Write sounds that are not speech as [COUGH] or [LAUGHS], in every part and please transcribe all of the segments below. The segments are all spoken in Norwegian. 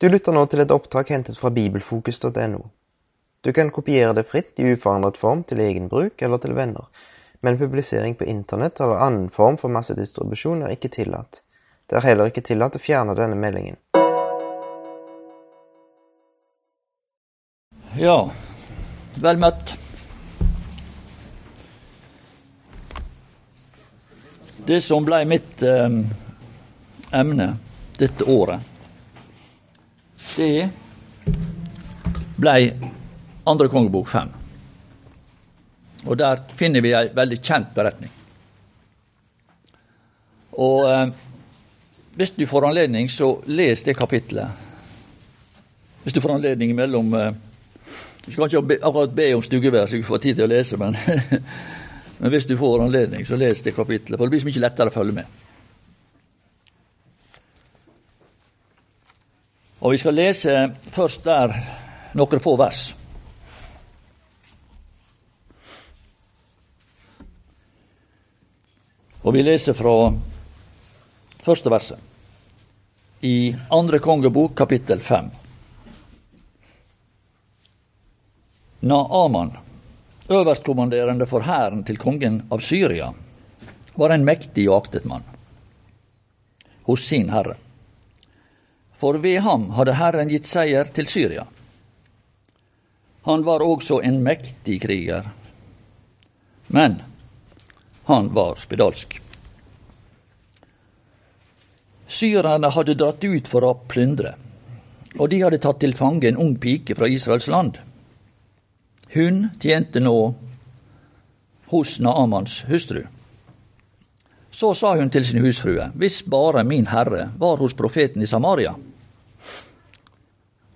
Du lytter nå til et opptak hentet fra bibelfokus.no. Du kan kopiere det fritt i uforandret form til egen bruk eller til venner, men publisering på internett eller annen form for massedistribusjon er ikke tillatt. Det er heller ikke tillatt å fjerne denne meldingen. Ja, vel møtt. Det som ble mitt eh, emne dette året, det blei andre kongebok fem. Og der finner vi ei veldig kjent beretning. Og eh, hvis du får anledning, så les det kapitlet. Hvis du får anledning mellom eh, Du skal ikke akkurat be om stuggevær så du får tid til å lese, men, [LAUGHS] men hvis du får anledning, så les det kapitlet. For det blir så mye lettere å følge med. Og vi skal lese først der noen få vers. Og vi leser fra første verset i andre kongebok, kapittel fem. Naaman, øverstkommanderende for hæren til kongen av Syria, var en mektig og aktet mann hos sin herre for ved ham hadde Herren gitt seier til Syria. Han var også en mektig kriger, men han var spedalsk. Syrerne hadde dratt ut for å plyndre, og de hadde tatt til fange en ung pike fra Israels land. Hun tjente nå hos Naamans hustru. Så sa hun til sin husfrue, hvis bare min herre var hos profeten i Samaria,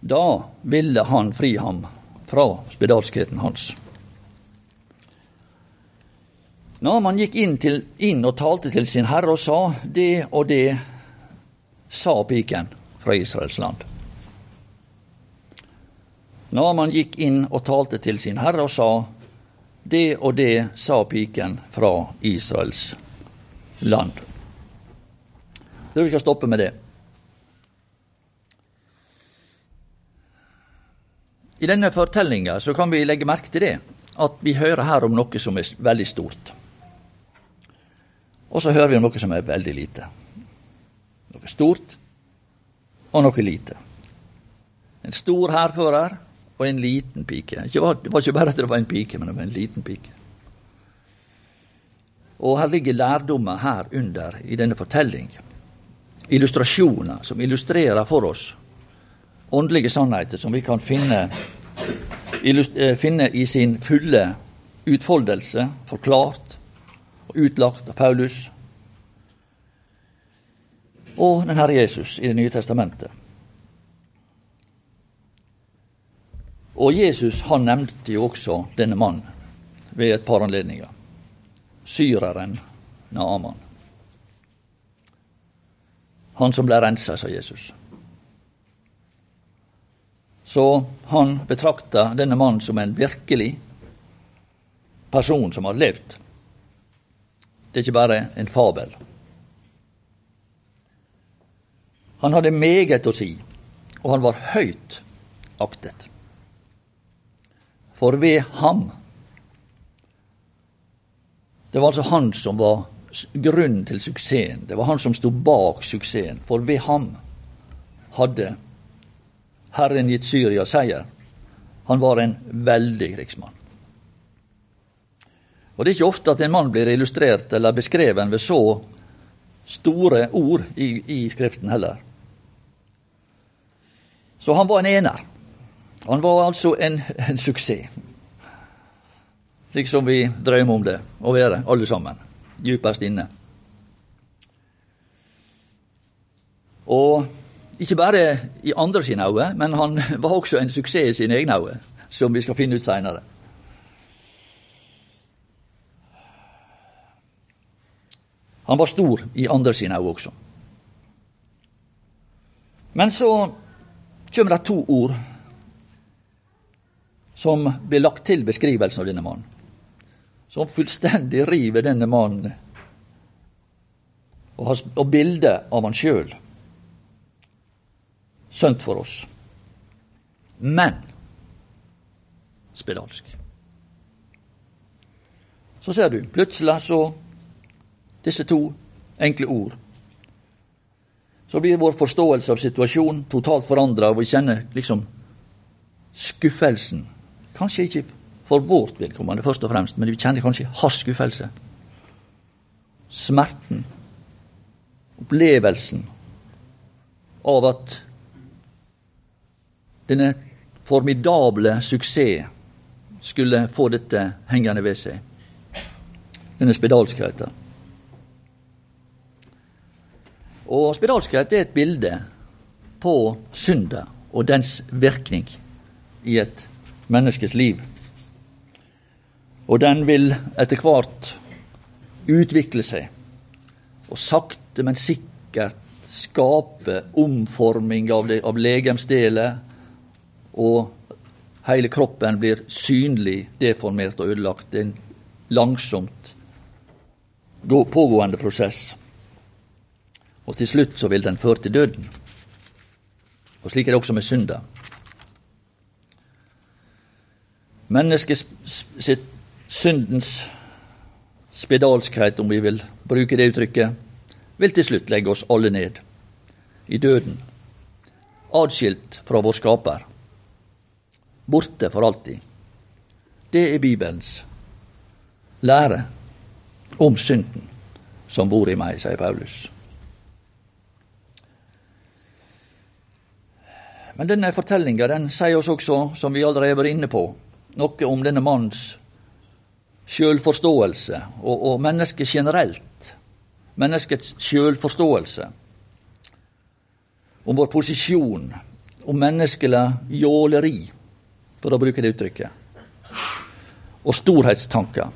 da ville han fri ham fra spedalskheten hans. Naman gikk inn, til, inn, og talte til sin herre og sa, det og det sa piken fra Israels land. Naman gikk inn og talte til sin herre og sa, det og det sa piken fra Israels land. Så vi skal stoppe med det. I denne fortellinga så kan vi legge merke til det, at vi hører her om noe som er veldig stort. Og så hører vi om noe som er veldig lite. Noe stort og noe lite. En stor hærfører og en liten pike. Det var ikke bare at det var en pike, men det var en liten pike. Og her ligger lærdommen her under i denne fortelling. Illustrasjoner som illustrerer for oss åndelige sannheter som vi kan finne, eh, finne i sin fulle utfoldelse, forklart og utlagt av Paulus og den Herre Jesus i Det nye testamentet. Og Jesus han nevnte jo også denne mannen ved et par anledninger. Syreren Naaman. Han som ble rensa, sa Jesus. Så han betrakta denne mannen som en virkelig person som har levd. Det er ikke bare en fabel. Han hadde meget å si, og han var høyt aktet. For ved ham Det var altså han som var grunnen til suksessen. Det var han som sto bak suksessen. For ved ham hadde Herren gitt Syria seier. Han var en veldig krigsmann. Og Det er ikke ofte at en mann blir illustrert eller beskreven ved så store ord i, i Skriften heller. Så han var en ener. Han var altså en, en suksess. Slik som vi drømmer om det å være, alle sammen, djupest inne. Og ikke bare i andre sine øyne, men han [LAUGHS] var også en suksess i sine egne øyne, som vi skal finne ut seinere. Han var stor i andre sine øyne også. Men så kommer det to ord som blir lagt til beskrivelsen av denne mannen. Som fullstendig river denne mannen og, bildet av han sjøl sunt for oss. Men spedalsk. Så ser du, plutselig så disse to enkle ord. Så blir vår forståelse av situasjonen totalt forandra, og vi kjenner liksom skuffelsen. Kanskje ikke for vårt vedkommende, først og fremst, men vi kjenner kanskje hans skuffelse. Smerten. Opplevelsen av at denne formidable suksess skulle få dette hengende ved seg. Denne spedalskheten. Og spedalskhet er et bilde på synda og dens virkning i et menneskes liv. Og den vil etter hvert utvikle seg, og sakte, men sikkert skape omforming av, det, av legemsdeler, og hele kroppen blir synlig deformert og ødelagt. Det er en langsomt pågående prosess. Og til slutt så vil den føre til døden. Og slik er det også med synda. Menneskets sitt syndens spedalskhet, om vi vil bruke det uttrykket, vil til slutt legge oss alle ned i døden, adskilt fra vår skaper, borte for alltid. Det er Bibelens lære om synden som bor i meg, sier Paulus. Men denne fortellinga den sier oss også, som vi allerede har vært inne på, noe om denne mannens sjølforståelse, og, og mennesket generelt. Menneskets sjølforståelse. Om vår posisjon, om menneskelig jåleri, for å bruke det uttrykket. Og storhetstanker.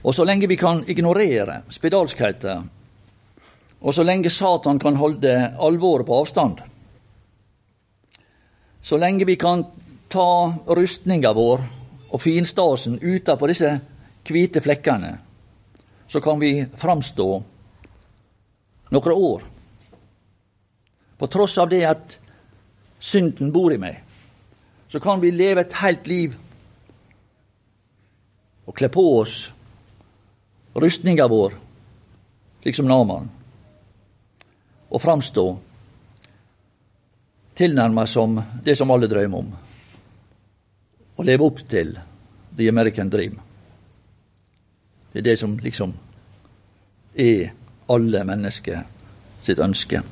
Og så lenge vi kan ignorere spedalskheten og så lenge Satan kan holde alvoret på avstand, så lenge vi kan ta rustninga vår og finstasen utapå disse hvite flekkene, så kan vi framstå noen år. På tross av det at synden bor i meg, så kan vi leve et helt liv og kle på oss rustninga vår, slik som Naman og framstå tilnærma som det som alle drømmer om. Å leve opp til the American dream. Det er det som liksom er alle mennesker sitt ønske. Men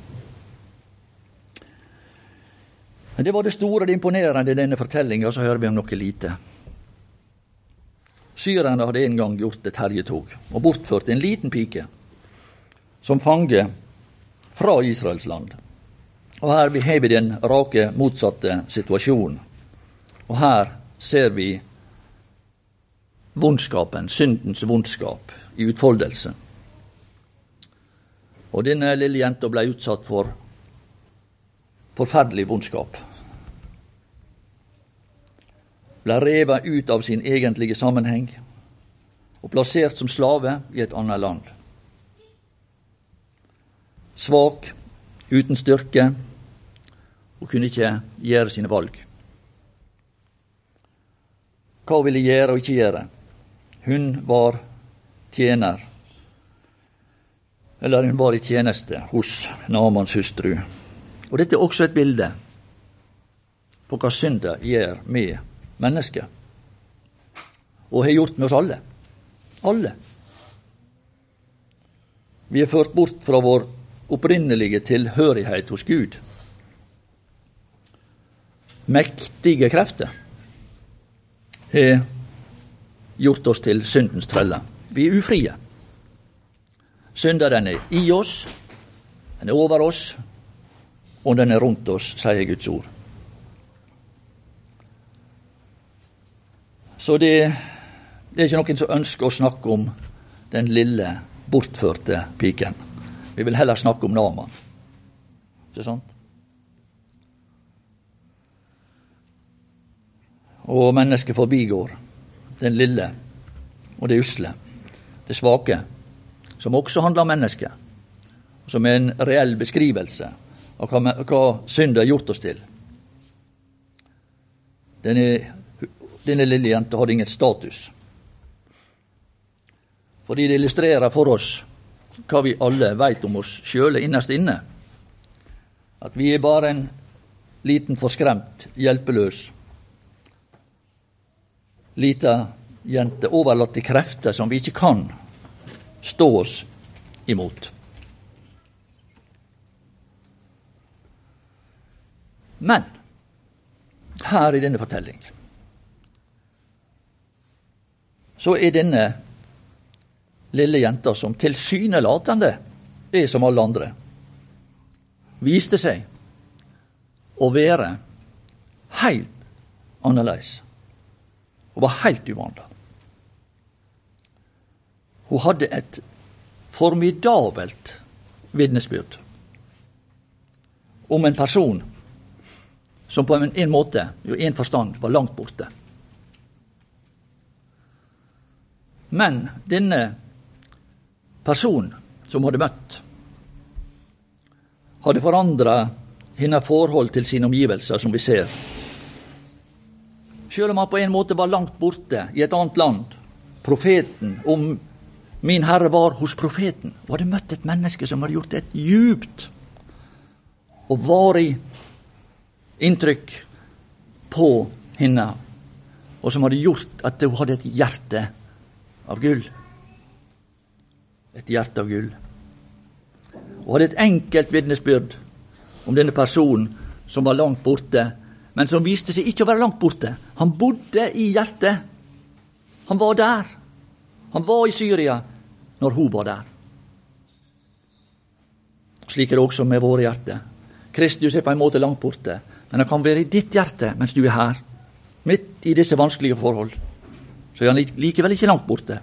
Det var det store, det imponerende i denne fortellinga, så hører vi om noe lite. Syrerne hadde en gang gjort et herjetog og bortført en liten pike som fange fra Israels land. Og her har vi den rake motsatte situasjonen. Og her ser vi vondskapen, syndens vondskap, i utfoldelse. Og denne lille jenta ble utsatt for forferdelig vondskap. Ble revet ut av sin egentlige sammenheng og plassert som slave i et annet land svak, uten styrke, og kunne ikke gjøre sine valg. Hva ville gjøre og ikke gjøre? Hun var tjener, eller hun var i tjeneste hos Namans hustru. Og dette er også et bilde på hva synda gjør med mennesket, og har gjort med oss alle. Alle. Vi er ført bort fra vår opprinnelige tilhørighet hos Gud. Mektige krefter har gjort oss til syndens treller. Vi er ufrie. Synda den er i oss, den er over oss, og den er rundt oss, sier Guds ord. Så det, det er ikke noen som ønsker å snakke om den lille, bortførte piken. Vi vil heller snakke om Naman. Ikke sant? Og mennesket forbigår den lille og det usle, det svake, som også handler om mennesket, som er en reell beskrivelse av hva, hva synd har gjort oss til. Denne, denne lille jenta hadde ingen status. Fordi det illustrerer for oss hva vi alle veit om oss sjøle innerst inne. At vi er bare en liten forskremt, hjelpeløs lita jente overlatt til krefter som vi ikke kan stå oss imot. Men her i denne fortelling så er denne lille jenta, som tilsynelatende er som alle andre, viste seg å være helt annerledes. Hun var helt uvanlig. Hun hadde et formidabelt vitnesbyrd om en person som på en, en måte, i en forstand, var langt borte. Men denne personen som hadde møtt, hadde forandra hennes forhold til sine omgivelser, som vi ser. Selv om han på en måte var langt borte, i et annet land. Profeten, om min Herre var hos profeten og hadde møtt et menneske som hadde gjort et djupt og varig inntrykk på henne, og som hadde gjort at hun hadde et hjerte av gull. Et hjerte av gull. Hun hadde et enkelt vitnesbyrd om denne personen som var langt borte, men som viste seg ikke å være langt borte. Han bodde i hjertet. Han var der. Han var i Syria når hun var der. Slik er det også med våre hjerter. Kristus er på en måte langt borte, men han kan være i ditt hjerte mens du er her. Midt i disse vanskelige forhold. Så er han likevel ikke langt borte.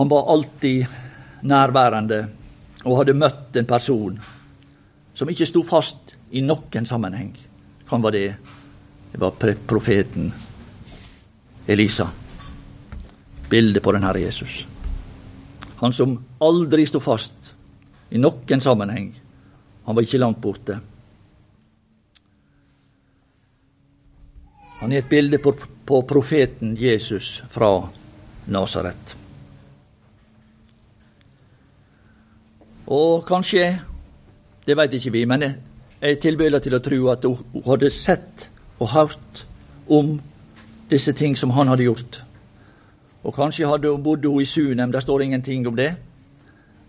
Han var alltid nærværende og hadde møtt en person som ikke sto fast i noen sammenheng. Hvem var det? Det var profeten Elisa. Bildet på den Herre Jesus. Han som aldri sto fast i noen sammenheng. Han var ikke langt borte. Han er et bilde på, på profeten Jesus fra Nasaret. Og kanskje, det veit ikke vi, men jeg tilbøyelig til å tro at hun hadde sett og hørt om disse ting som han hadde gjort. Og kanskje hadde hun bodd i Sunem, der står ingenting om det.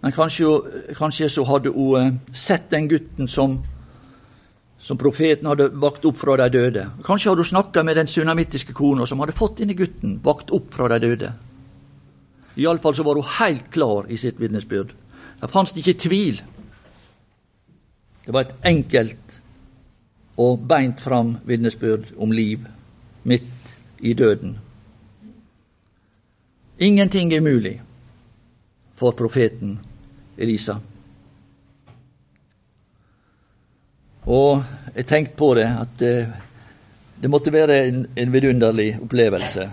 Men kanskje, kanskje så hadde hun eh, sett den gutten som, som profeten hadde vakt opp fra de døde. Kanskje hadde hun snakka med den sunamittiske kona som hadde fått denne gutten vakt opp fra de døde. Iallfall så var hun helt klar i sitt vitnesbyrd. Det fantes ikke tvil. Det var et enkelt og beint fram vitnesbyrd om liv midt i døden. Ingenting er mulig for profeten Elisa. Og jeg tenkte på det, at det, det måtte være en, en vidunderlig opplevelse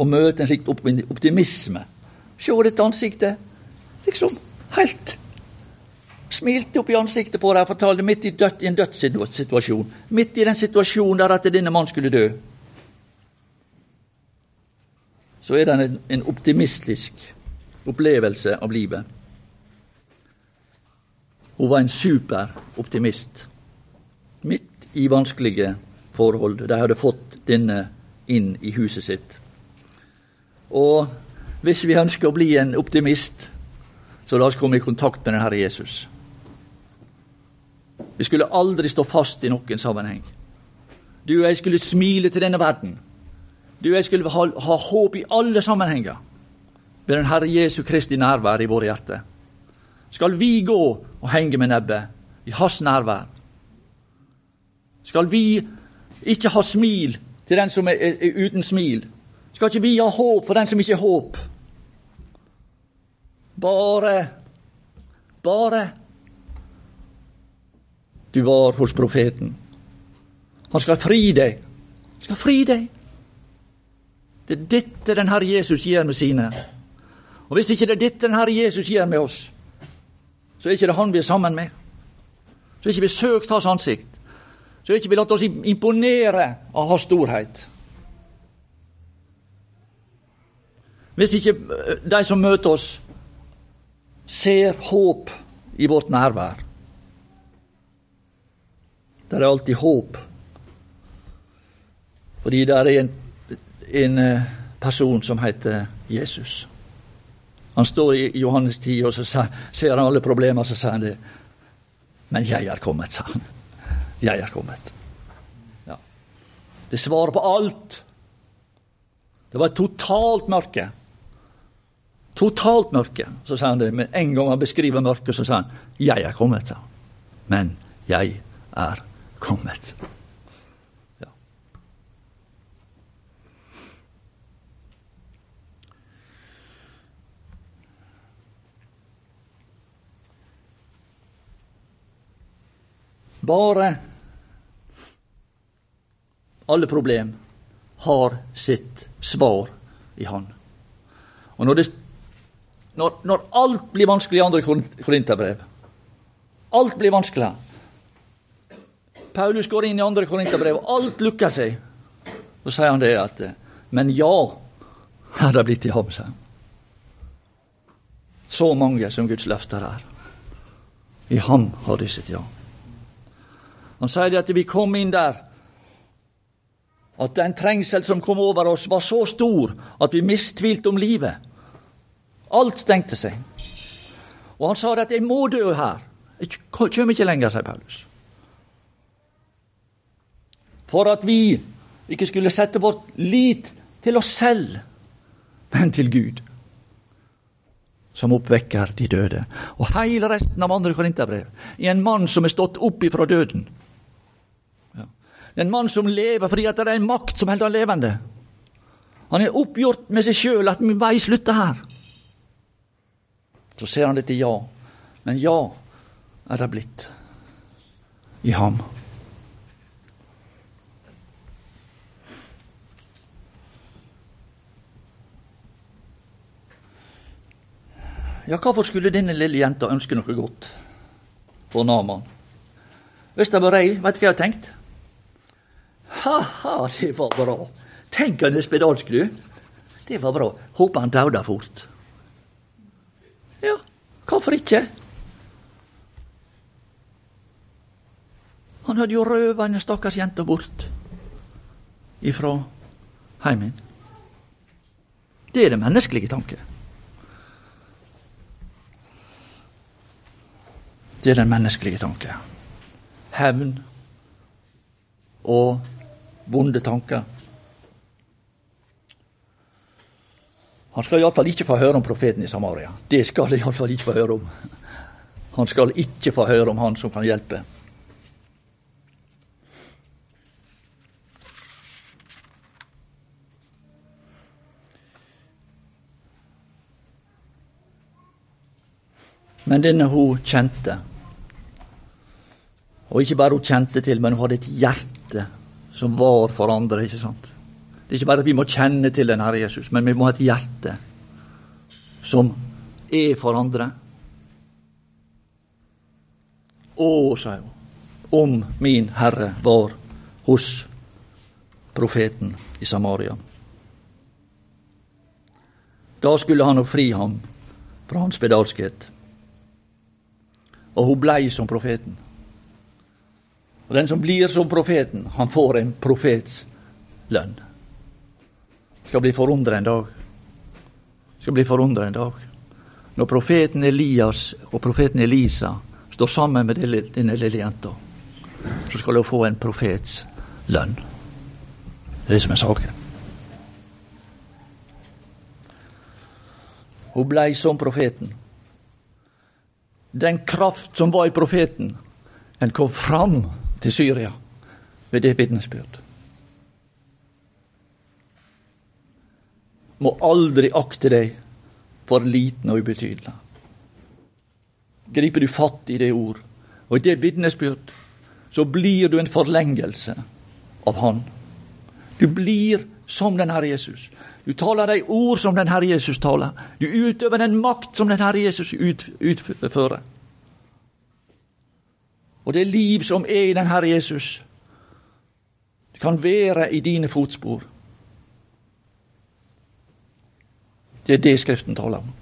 å møte en slik optimisme. Se dette ansiktet! Liksom helt smilte opp i ansiktet på deg og fortalte midt i, død, i en dødssituasjon. Midt i den situasjonen der at denne mannen skulle dø. Så er det en, en optimistisk opplevelse av livet. Hun var en superoptimist. Midt i vanskelige forhold. De hadde fått denne inn i huset sitt. Og hvis vi ønsker å bli en optimist, så la oss komme i kontakt med den Herre Jesus. Vi skulle aldri stå fast i noen sammenheng. Du og jeg skulle smile til denne verden. Du og jeg skulle ha, ha håp i alle sammenhenger Med den Herre Jesu Kristi nærvær i våre hjerter. Skal vi gå og henge med nebbet i Hans nærvær? Skal vi ikke ha smil til den som er, er, uten smil? Skal ikke vi ha håp for den som ikke har håp? Bare Bare du var hos profeten. Han skal fri deg. Han skal fri deg. Det er dette den Herre Jesus gjør med sine. Og Hvis ikke det er dette den Herre Jesus gjør med oss, så er ikke det Han vi er sammen med. Så er ikke vi søkt Hans ansikt. Så er ikke vi latt oss imponere av Hans storhet. Hvis ikke eh, de som møter oss, ser håp i vårt nærvær. Det er alltid håp. Fordi det er en, en eh, person som heter Jesus. Han står i Johannes 10, og så ser han alle problemer, så sier han det. Men jeg er kommet, sa han. Jeg er kommet. Ja. Det svarer på alt. Det var et totalt mørke. Totalt mørke. Så sier han det, men en gang han beskriver mørket, så sier han 'Jeg er kommet', sa han. Men jeg er kommet. Bare alle problem har sitt svar i Han. Og når det når, når alt blir vanskelig i andre korinterbrev Alt blir vanskelig. Paulus går inn i andre korinterbrev, og alt lukker seg. Så sier han det at Men ja, har det blitt i ham, sier. Så mange som Guds løfter er. I ham har de sitt ja. Han sier at vi kom inn der at den trengsel som kom over oss, var så stor at vi mistvilte om livet. Alt stengte seg. Og han sa at 'jeg må dø her'. Jeg kommer ikke lenger, sier Paulus. For at vi ikke skulle sette vårt lit til oss selv, men til Gud, som oppvekker de døde. Og hele resten av andre korinterbrev i en mann som er stått opp ifra døden. Det er en mann som lever fordi det er en makt som holder han levende. Han er oppgjort med seg sjøl at min vei slutter her. Så ser han dette ja. Men ja er det blitt i ham. Ja, hvorfor skulle denne lille jenta ønske noe godt for Naman? Hvis det var ei, vet du hva jeg har tenkt? Ha-ha, det var bra. Tenk han er spedalsk, du. Det var bra. Håper han dauder fort. Ja, hvorfor ikke? Han hadde jo røva en stakkars jente bort ifra heimen. Det er den menneskelige tanke. Det er den menneskelige tanke. Hevn og vonde tanker. Han skal iallfall ikke få høre om profeten i Samaria. Det skal han iallfall ikke få høre om. Han skal ikke få høre om han som kan hjelpe. Men denne hun kjente. Og ikke bare hun kjente til, men hun hadde et hjerte som var for andre. ikke sant? Det er ikke bare at vi må kjenne til den Herre Jesus, men vi må ha et hjerte som er for andre. Å, sa hun, om min Herre var hos profeten i Samaria. Da skulle han nok fri ham fra hans spedalskhet. Og hun blei som profeten. Og den som blir som profeten, han får en profets lønn skal bli forundra en dag. Skal bli forundra en dag. Når profeten Elias og profeten Elisa står sammen med denne lille jenta, så skal hun få en profets lønn. Det er det som er saken. Hun blei som profeten. Den kraft som var i profeten, den kom fram til Syria ved det vitnesbyrd. må aldri akte deg for liten og ubetydelig. Griper du fatt i det ord og i det vitnesbyrd, så blir du en forlengelse av Han. Du blir som den Herre Jesus. Du taler de ord som den Herre Jesus taler. Du utøver den makt som den Herre Jesus utfører. Og det liv som er i den Herre Jesus, det kan være i dine fotspor. Det er det Skriften taler om.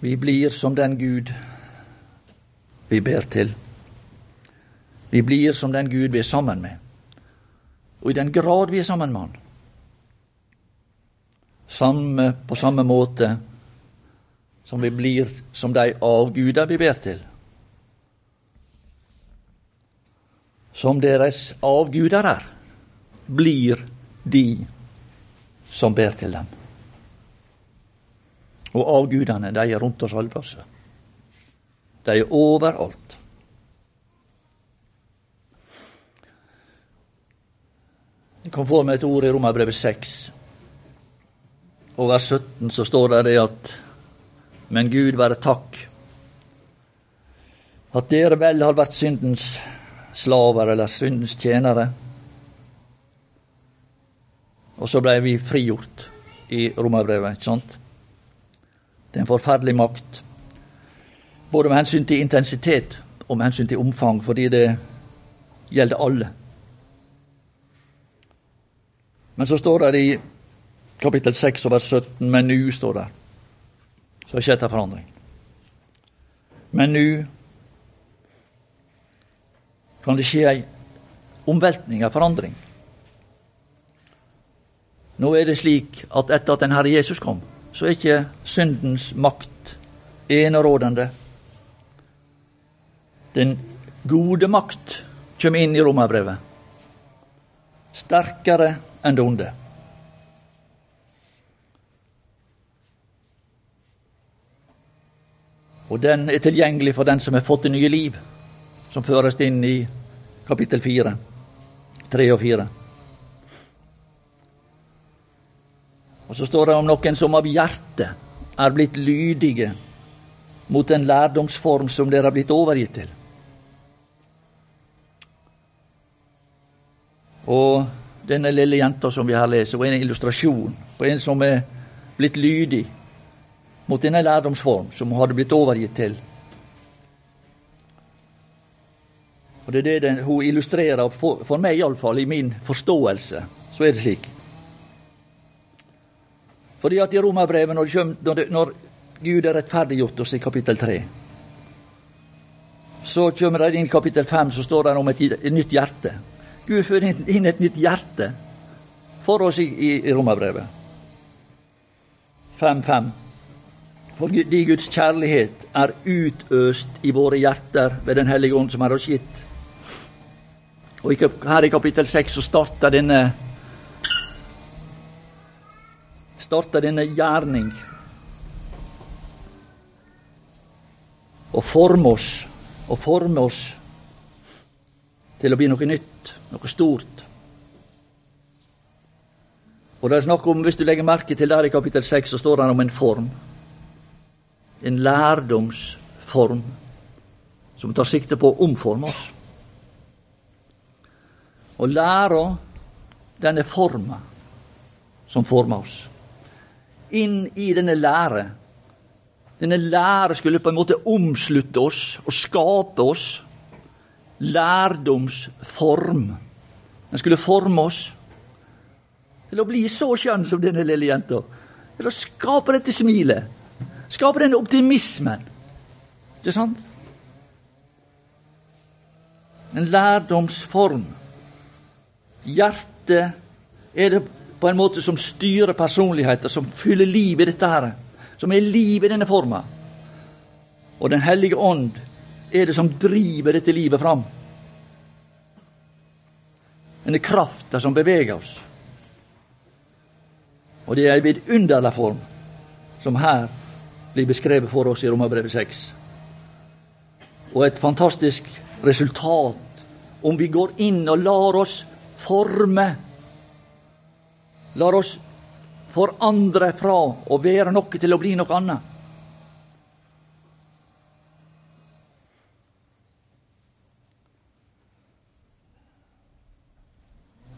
Vi blir som den Gud vi ber til. Vi blir som den Gud vi er sammen med. Og i den grad vi er sammen med Han, samme, på samme måte som vi blir som de avguder vi ber til. Som deres avguder er, blir de som ber til dem. Og avgudene, de er rundt oss alle plasser. De er overalt. Jeg kom for meg et ord i Romerbrevet 6. Og vers 17 så står det det at Men Gud være takk at dere vel har vært syndens slaver eller syndens tjenere. Og så blei vi frigjort i romerbrevet, ikke sant? Det er en forferdelig makt. Både med hensyn til intensitet og med hensyn til omfang, fordi det gjelder alle. Men så står det i kapittel 6 vers 17 Men nu står der. Så har skjedd en forandring. Men nu kan det skje ei omveltning, ei forandring. Nå er det slik at etter at den Herre Jesus kom, så er ikke syndens makt enerådende. Den gode makt kommer inn i romerbrevet. Sterkere enn det onde. Og den er tilgjengelig for den som har fått det nye liv, som føres inn i kapittel fire, tre og fire. Og så står det om noen som av hjertet er blitt lydige mot den lærdomsform som dere har blitt overgitt til. Og denne lille jenta som vi her leser, var en illustrasjon på en som er blitt lydig mot denne lærdomsform som hun hadde blitt overgitt til. Og Det er det den, hun illustrerer, for, for meg iallfall, i min forståelse, så er det slik. Fordi at i Romerbrevet, når, når, når Gud er rettferdiggjort oss i kapittel 3, så kommer det inn i kapittel 5, så står det om et, et nytt hjerte. Gud fører inn et nytt hjerte for oss i, i, i Romerbrevet. 5.5. Fordi Guds kjærlighet er utøst i våre hjerter ved Den hellige ånd som er oss gitt. Og her i kapittel 6 så starter denne starter denne gjerning og forme oss og forme oss til å bli noe nytt, noe stort. Og det er snakk om, Hvis du legger merke til der i kapittel 6, så står det om en form. En lærdomsform som tar sikte på å omforme oss. Og læra, den er forma som former oss inn i denne lære. Denne lære skulle på en måte omslutte oss og skape oss. Lærdomsform. Den skulle forme oss til å bli så skjønn som denne lille jenta. Til å skape dette smilet. Skape den optimismen. Ikke sant? En lærdomsform. Hjertet er det på en måte som styrer personligheter, som fyller liv i dette her. Som er liv i denne forma. Og Den hellige ånd er det som driver dette livet fram. Denne krafta som beveger oss. Og det er ei vidunderlig form som her blir beskrevet for oss i Romerbrevet 6. Og et fantastisk resultat om vi går inn og lar oss forme. Lar oss forandre fra å være noe til å bli noe annet.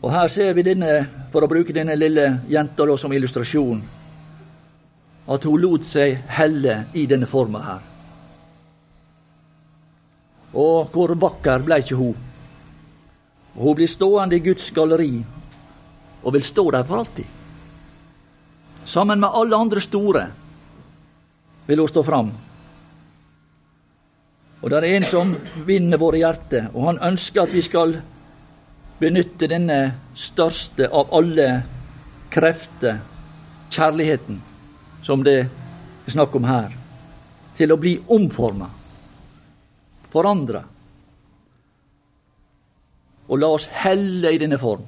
Og her ser vi denne, for å bruke denne lille jenta som illustrasjon, at hun lot seg helle i denne forma her. Og hvor vakker ble ikke hun? Hun blir stående i Guds galleri og vil stå der for alltid. Sammen med alle andre store vil hun stå fram. Og det er en som vinner våre hjerter, og han ønsker at vi skal benytte denne største av alle krefter, kjærligheten, som det er snakk om her, til å bli omforma, forandra. Og la oss helle i denne form.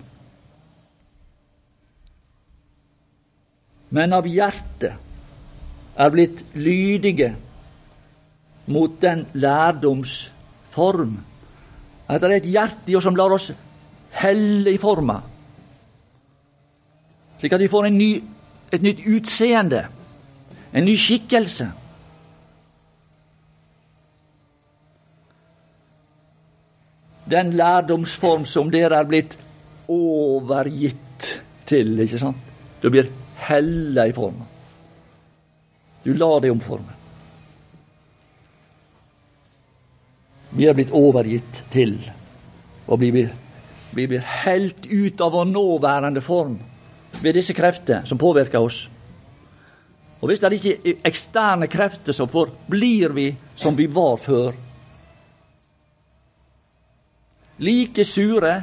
Men av hjertet er blitt lydige mot den lærdomsform. At det er et hjerte i oss som lar oss helle i forma, slik at vi får ny, et nytt utseende, en ny skikkelse. Den lærdomsform som dere er blitt overgitt til, ikke sant? Du blir hella i forma. Du lar deg omforme. Vi er blitt overgitt til og vi blir, vi blir helt ut av vår nåværende form ved disse krefter som påvirker oss. Og hvis det ikke er eksterne krefter, som får, blir vi som vi var før. Like sure,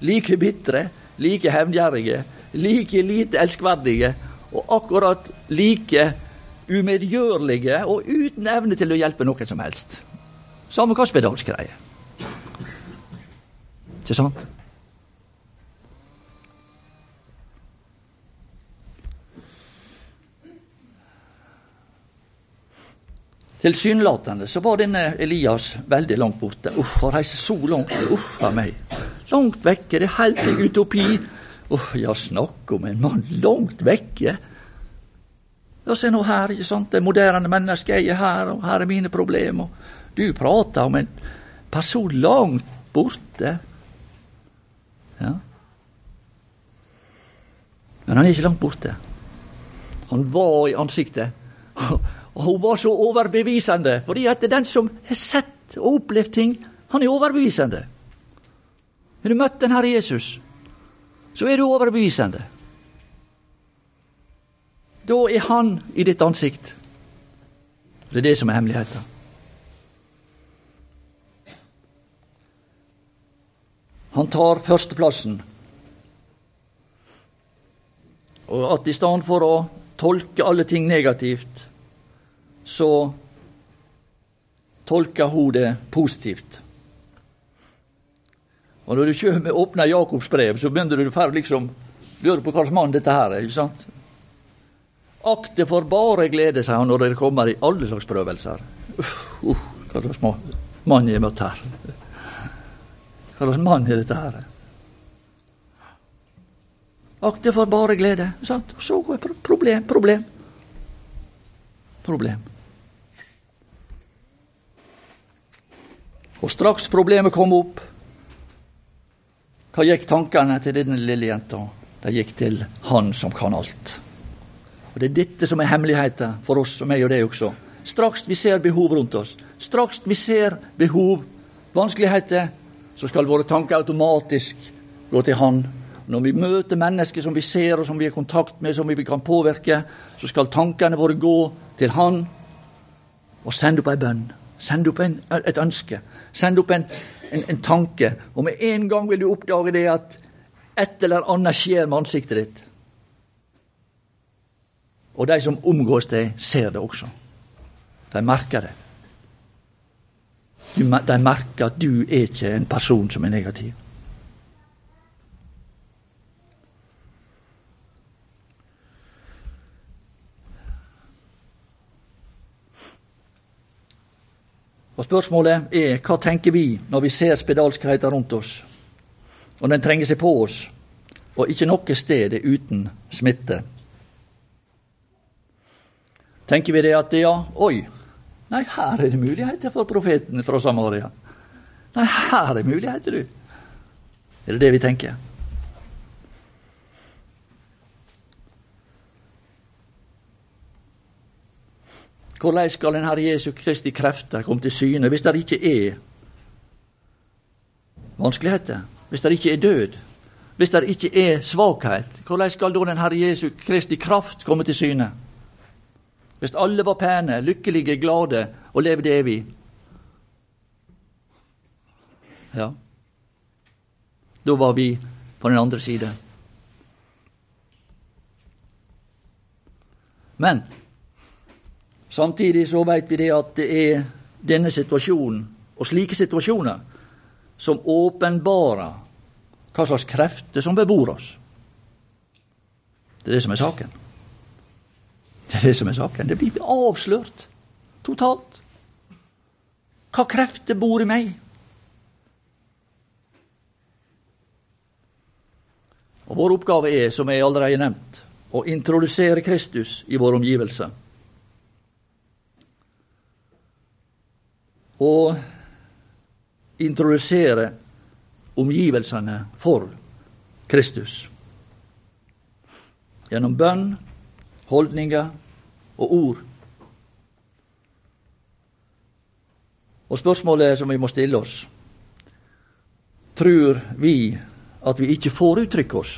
like bitre, like hevngjerrige, like lite elskverdige og akkurat like umedgjørlige og uten evne til å hjelpe noen som helst. Samme hva spedalsk greier. Ikke sant? Tilsynelatende så var denne Elias veldig langt borte. Uff, å reise så langt, uff a meg. Langt vekke, det er helt en utopi. Uff, ja, snakk om en mann langt vekke. Ja, se nå her, ikke sant, det moderne mennesket, jeg er her, og her er mine problemer. Du prater om en person langt borte. Ja. Men han er ikke langt borte. Han var i ansiktet. Og hun var så overbevisende, fordi at den som har sett og opplevd ting, han er overbevisende. Har du møtt den Herre Jesus, så er du overbevisende. Da er han i ditt ansikt. Det er det som er hemmeligheten. Han tar førsteplassen. Og at i stedet for å tolke alle ting negativt, så tolker hun det positivt. Og når du kommer, åpner Jakobs brev, så begynner du å liksom lure på hva slags mann dette her er. ikke sant? Akt det for bare glede, sier han når dere kommer i alle slags prøvelser. Uff, uh, hva slags mann har møtt her. Hva slags mann er dette her? Akt det for bare glede. Sant? Så går problem, problem. Problem. Og straks problemet kom opp, hva gikk tankene til denne lille jenta? De gikk til Han som kan alt. Og Det er dette som er hemmeligheten for oss og meg og deg også. Straks vi ser behov rundt oss, straks vi ser behov, vanskeligheter, så skal våre tanker automatisk gå til Han. Når vi møter mennesker som vi ser og som vi har kontakt med, som vi kan påvirke, så skal tankene våre gå til Han og sende opp ei bønn. Sende opp en, et ønske. Sende opp en, en, en, tanke. Og med en gang vil du oppdage det at et eller annet skjer med ansiktet ditt. Og de som omgås deg, ser det også. De merker det. De merker at du er ikke en person som er negativ. Og Spørsmålet er hva tenker vi når vi ser spedalskheten rundt oss, og den trenger seg på oss, og ikke noe sted er uten smitte. Tenker vi det at ja, oi, nei, her er det muligheter for profeten fra Samaria. Nei, her er muligheter, du. Er det det vi tenker? Hvordan skal den Herre Jesu Kristi krefter komme til syne hvis det ikke er vanskeligheter? Hvis det ikke er død? Hvis det ikke er svakhet? Hvordan skal da den Herre Jesu Kristi kraft komme til syne? Hvis alle var pene, lykkelige, glade og levde evig? Ja, da var vi på den andre side. Men samtidig så vet vi det at det er denne situasjonen og slike situasjoner som åpenbarer hva slags krefter som bebor oss. Det er det som er saken. Det er det som er saken. Det blir avslørt totalt. Hva krefter bor i meg? Og Vår oppgave er, som jeg allerede nevnt, å introdusere Kristus i våre omgivelser. Og introdusere omgivelsene for Kristus. Gjennom bønn, holdninger og ord. Og spørsmålet som vi må stille oss Tror vi at vi ikke får uttrykke oss.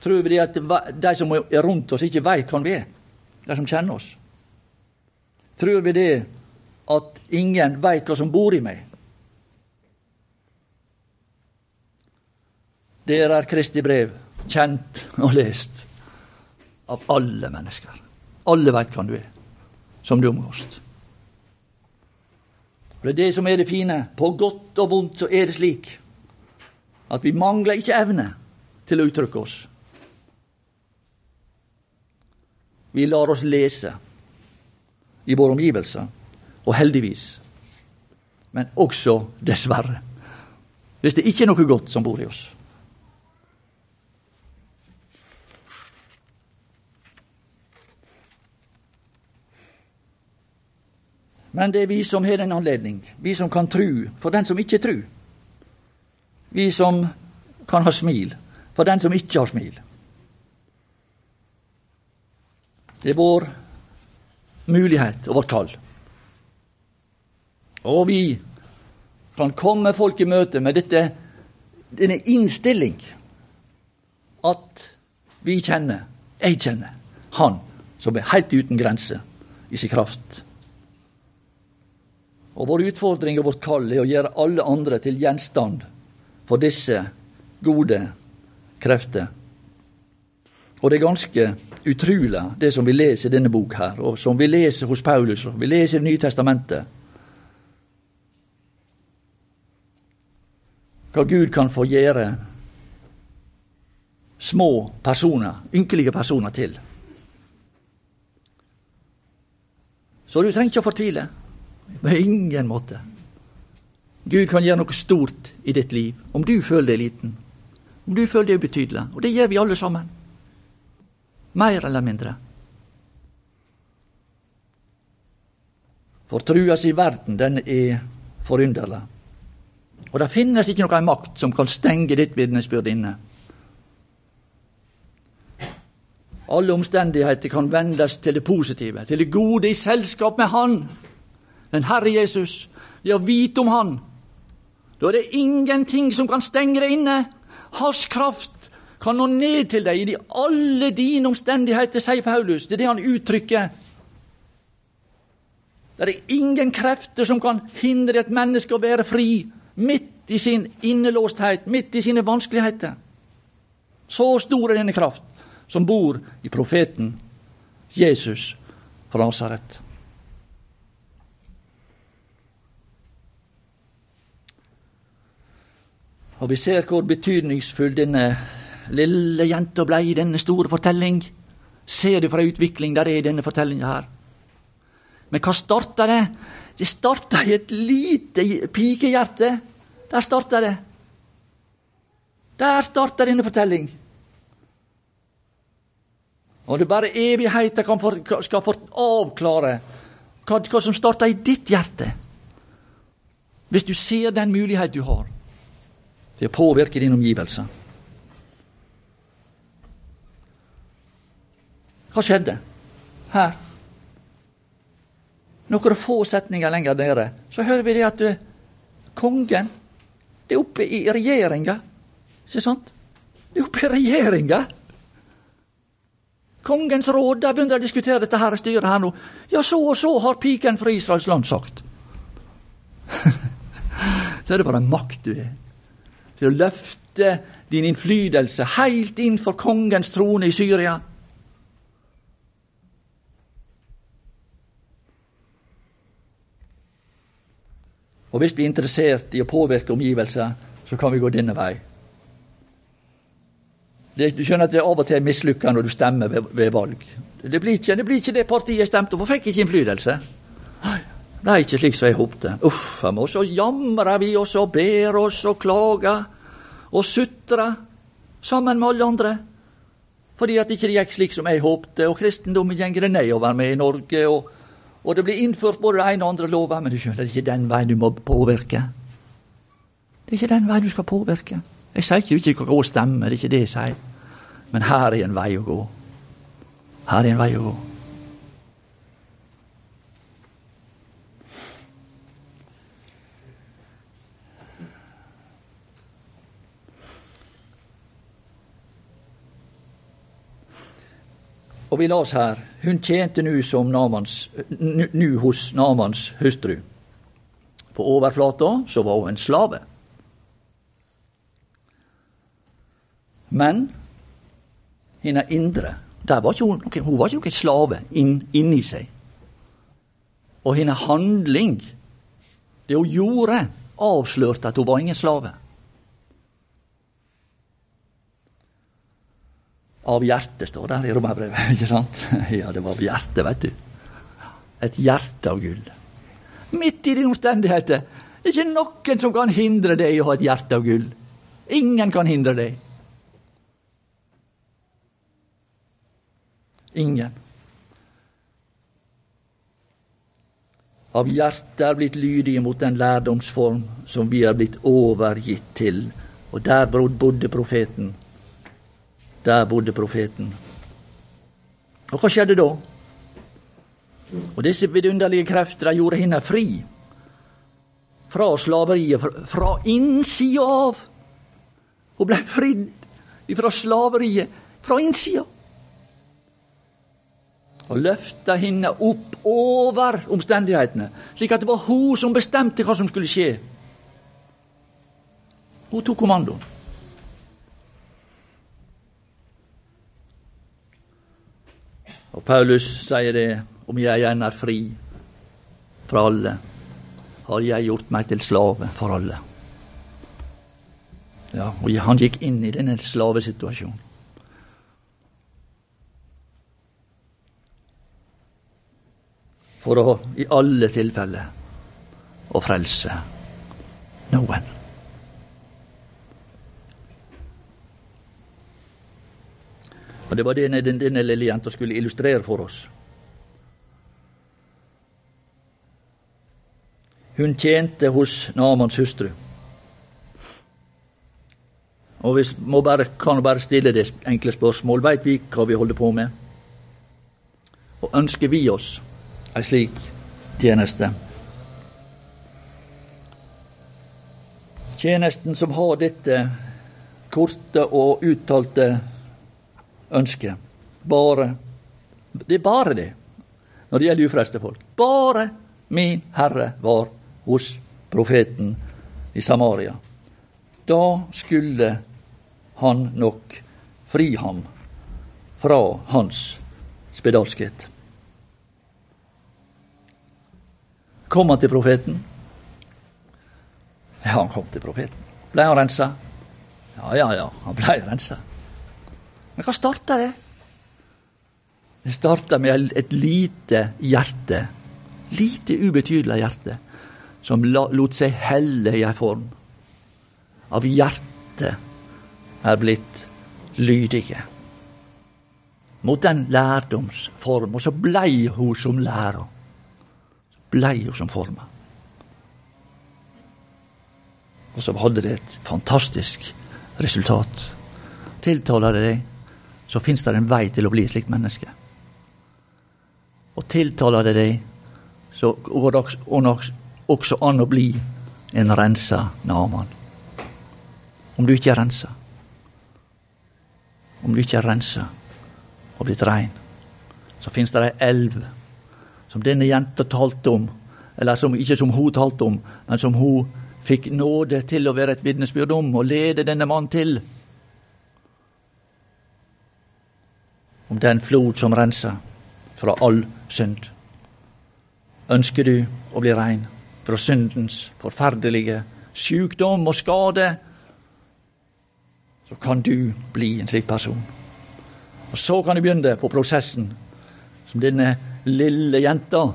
Tror vi at de som er rundt oss, ikke veit hvem vi er, de som kjenner oss? Tror vi det at ingen veit hva som bor i meg? Der er Kristi brev kjent og lest av alle mennesker. Alle veit hvem du er, som du omgås. Det er det som er det fine. På godt og vondt så er det slik at vi mangler ikke evne til å uttrykke oss. Vi lar oss lese i våre omgivelser, og heldigvis, men også dessverre, hvis det ikke er noe godt som bor i oss. Men det er vi som har en anledning, vi som kan tru for den som ikke tru. Vi som kan ha smil for den som ikke har smil. Det er vår mulighet og vårt kall. Og vi kan komme folk i møte med dette, denne innstilling at vi kjenner, jeg kjenner, Han som er helt uten grense i sin kraft og vår utfordring og vårt kall er å gjøre alle andre til gjenstand for disse gode krefter. Og det er ganske utrolig, det som vi leser i denne bok her, og som vi leser hos Paulus, og vi leser i Det nye testamentet. Hva Gud kan få gjøre små personer, ynkelige personer, til. Så du trenger ikke å fortvile. På ingen måte. Gud kan gjøre noe stort i ditt liv om du føler deg liten, om du føler deg ubetydelig. Og det gjør vi alle sammen. Mer eller mindre. For trua i verden, den er forunderlig. Og det finnes ikke noen makt som kan stenge ditt vitnesbyrd inne. Alle omstendigheter kan vendes til det positive, til det gode i selskap med Han den Herre Jesus, det å vite om Han. Da er det ingenting som kan stenge deg inne. Hans kraft kan nå ned til deg i de alle dine omstendigheter, sier Paulus. Det er det han uttrykker. Det er ingen krefter som kan hindre et menneske å være fri midt i sin innelåsthet, midt i sine vanskeligheter. Så stor er denne kraft som bor i profeten Jesus fra Nasaret. Og vi ser hvor betydningsfull denne lille jenta blei i denne store fortelling. Ser du fra utvikling der er i denne fortellinga her? Men hva starta det? Det starta i et lite pikehjerte. Der starta det. Der starta denne fortelling. Og det er bare evigheten for, skal få avklare hva, hva som starta i ditt hjerte. Hvis du ser den mulighet du har til å påvirke dine omgivelser. Hva skjedde? Her. Noen få setninger lenger nede så hører vi det at uh, kongen det er oppe i regjeringa. Ikke sant? Det er oppe i regjeringa. Kongens råd, der begynner å diskutere dette her styret her nå. Ja, så og så har piken fra Israels land sagt. [LAUGHS] så er det bare makt du er. Til å løfte din innflytelse heilt inn for kongens trone i Syria. Og hvis vi er interessert i å påvirke omgivelser, så kan vi gå denne vei. Det, du skjønner at det av og til er mislykka når du stemmer ved, ved valg. Det blir, ikke, det blir, ikke, det partiet stemte på, fikk ikke innflytelse. Det ble ikke slik som jeg håpte. Uff a meg. Og så jamrer vi oss og ber oss og klager og sutrer sammen med alle andre. Fordi at det ikke gikk slik som jeg håpte, og kristendommen går nedover med i Norge. og og det blir innført både det ene og andre lover, men du skjønner, det er ikke den veien du må påvirke. Det er ikke den veien du skal påvirke. Jeg sier ikke du ikke kan stemme, det er ikke det jeg sier. Men her er en vei å gå. Her er en vei å gå. Og vi las her hun tjente nu hos Namans hustru. På overflata så var hun en slave. Men hennes indre der var hun, noen, hun var ikke noen slave inn, inni seg. Og hennes handling, det hun gjorde, avslørte at hun var ingen slave. Av hjertet, står der i romerbrevet. [LAUGHS] Ikke sant? Ja, det var av hjertet, vet du. Et hjerte av gull. Midt i de omstendigheter. Det er ikke noen som kan hindre deg i å ha et hjerte av gull. Ingen kan hindre deg. Ingen. Av hjertet er blitt lydige mot den lærdomsform som vi er blitt overgitt til. Og der bodde profeten der bodde profeten. Og hva skjedde da? Og disse vidunderlige krefter gjorde henne fri fra slaveriet, fra innsida av. Hun ble fridd fra slaveriet fra innsida. Og løfta henne opp over omstendighetene, slik at det var hun som bestemte hva som skulle skje. Hun tok kommandoen. Og Paulus sier det, om jeg igjen er fri fra alle, har jeg gjort meg til slave for alle. Ja, og han gikk inn i denne slavesituasjonen. For å i alle tilfeller å frelse noen. Og Det var det denne, denne lille jenta skulle illustrere for oss. Hun tjente hos Namans hustru. Og vi må bare, kan bare stille det enkle spørsmål. Veit vi hva vi holder på med? Og ønsker vi oss ei slik tjeneste? Tjenesten som har dette korte og uttalte ønske. Bare Det er bare det når det gjelder ufrelste folk. Bare min Herre var hos profeten i Samaria. Da skulle han nok fri ham fra hans spedalskhet. Kom han til profeten? Ja, han kom til profeten. Ble han rensa? Ja, ja, ja, han blei rensa. Men hva starta det? Det starta med et lite hjerte, lite ubetydelig hjerte, som lot seg helle i ei form. Av hjertet er blitt lydige. Mot den lærdomsform. Og så blei hun som lærer. Blei hun som forma. Og så hadde det et fantastisk resultat. Tiltaler det deg? Så fins det en vei til å bli et slikt menneske. og tiltaler det deg, så går det også an å bli en rensa Naman. Om du ikke er rensa. Om du ikke er rensa og blitt rein, så fins det ei elv som denne jenta talte om, eller som, ikke som hun talte om, men som hun fikk nåde til å være et vitnesbyrd om og lede denne mannen til. Om den flod som renser fra all synd. Ønsker du å bli rein fra syndens forferdelige sykdom og skade, så kan du bli en slik person. Og så kan du begynne på prosessen som denne lille jenta.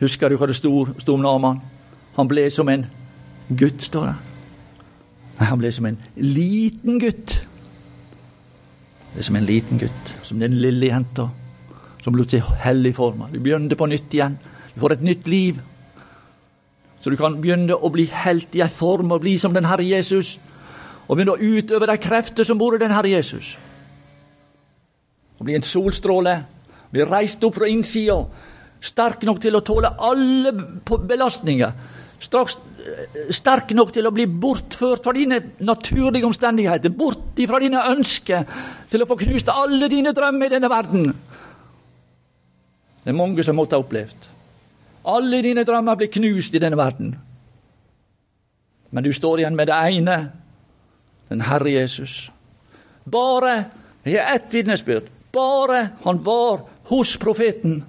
Husker du hva det sto, om Naman? Han ble som en gutt, står det. Han ble som en liten gutt. Det er som en liten gutt, som den lille jenta som lot seg hellig forma. Du begynner på nytt igjen. Du får et nytt liv. Så du kan begynne å bli helt i ei form og bli som den Herre Jesus. Og begynne å utøve de krefter som bor i den Herre Jesus. Og bli en solstråle. Bli reist opp fra innsida. Sterk nok til å tåle alle belastninger. Straks eh, sterk nok til å bli bortført fra dine naturlige omstendigheter, bort fra dine ønsker, til å få knust alle dine drømmer i denne verden. Det er mange som måtte ha opplevd. Alle dine drømmer blir knust i denne verden. Men du står igjen med det ene, den Herre Jesus. Bare Jeg har ett vitnesbyrd. Bare han var hos profeten.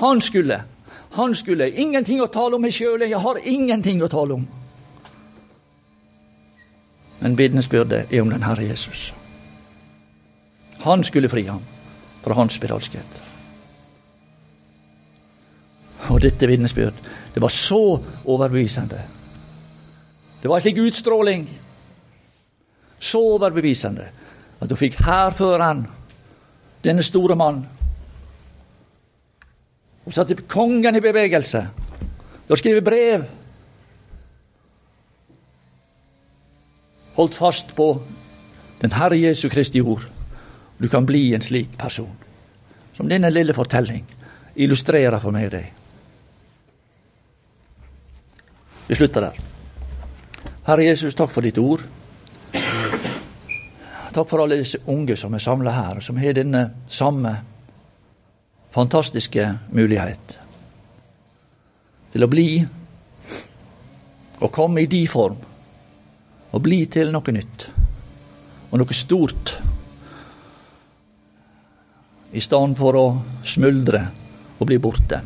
Han skulle han skulle ingenting å tale om meg sjøl, jeg har ingenting å tale om. Men vitnesbyrdet er om den Herre Jesus. Han skulle fri ham fra hans spedalskhet. Og dette vitnesbyrd, det var så overbevisende. Det var en slik utstråling, så overbevisende, at du fikk hærføreren, denne store mann, og satte kongen i bevegelse. Du skrev brev. Holdt fast på den Herre Jesu Kristi ord. Du kan bli en slik person. Som denne lille fortelling illustrerer for meg det. Vi slutter der. Herre Jesus, takk for ditt ord. Takk for alle disse unge som er samla her, som har denne samme fantastiske mulighet til å bli og komme i de form og bli til noe nytt og noe stort i stedet for å smuldre og bli borte.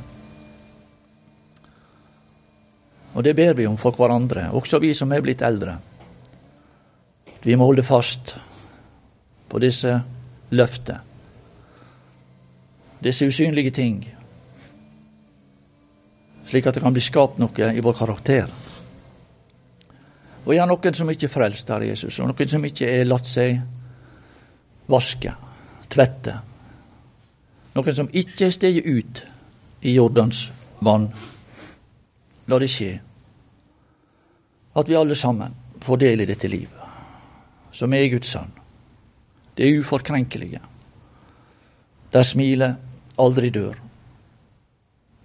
Og det ber vi om for hverandre, også vi som er blitt eldre. Vi må holde fast på disse løftene disse usynlige ting, slik at det kan bli skapt noe i vår karakter. Og jeg har noen som ikke er frelst, av Jesus, og noen som ikke er latt seg vaske, tvette. Noen som ikke er ut i Jordans vann. La det skje. At vi alle sammen får del i dette livet, som er Guds sønn. Det er uforkrenkelige. Der smiler aldri dør.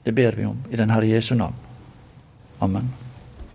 Det ber vi om i den Herre Jesu navn. Amen.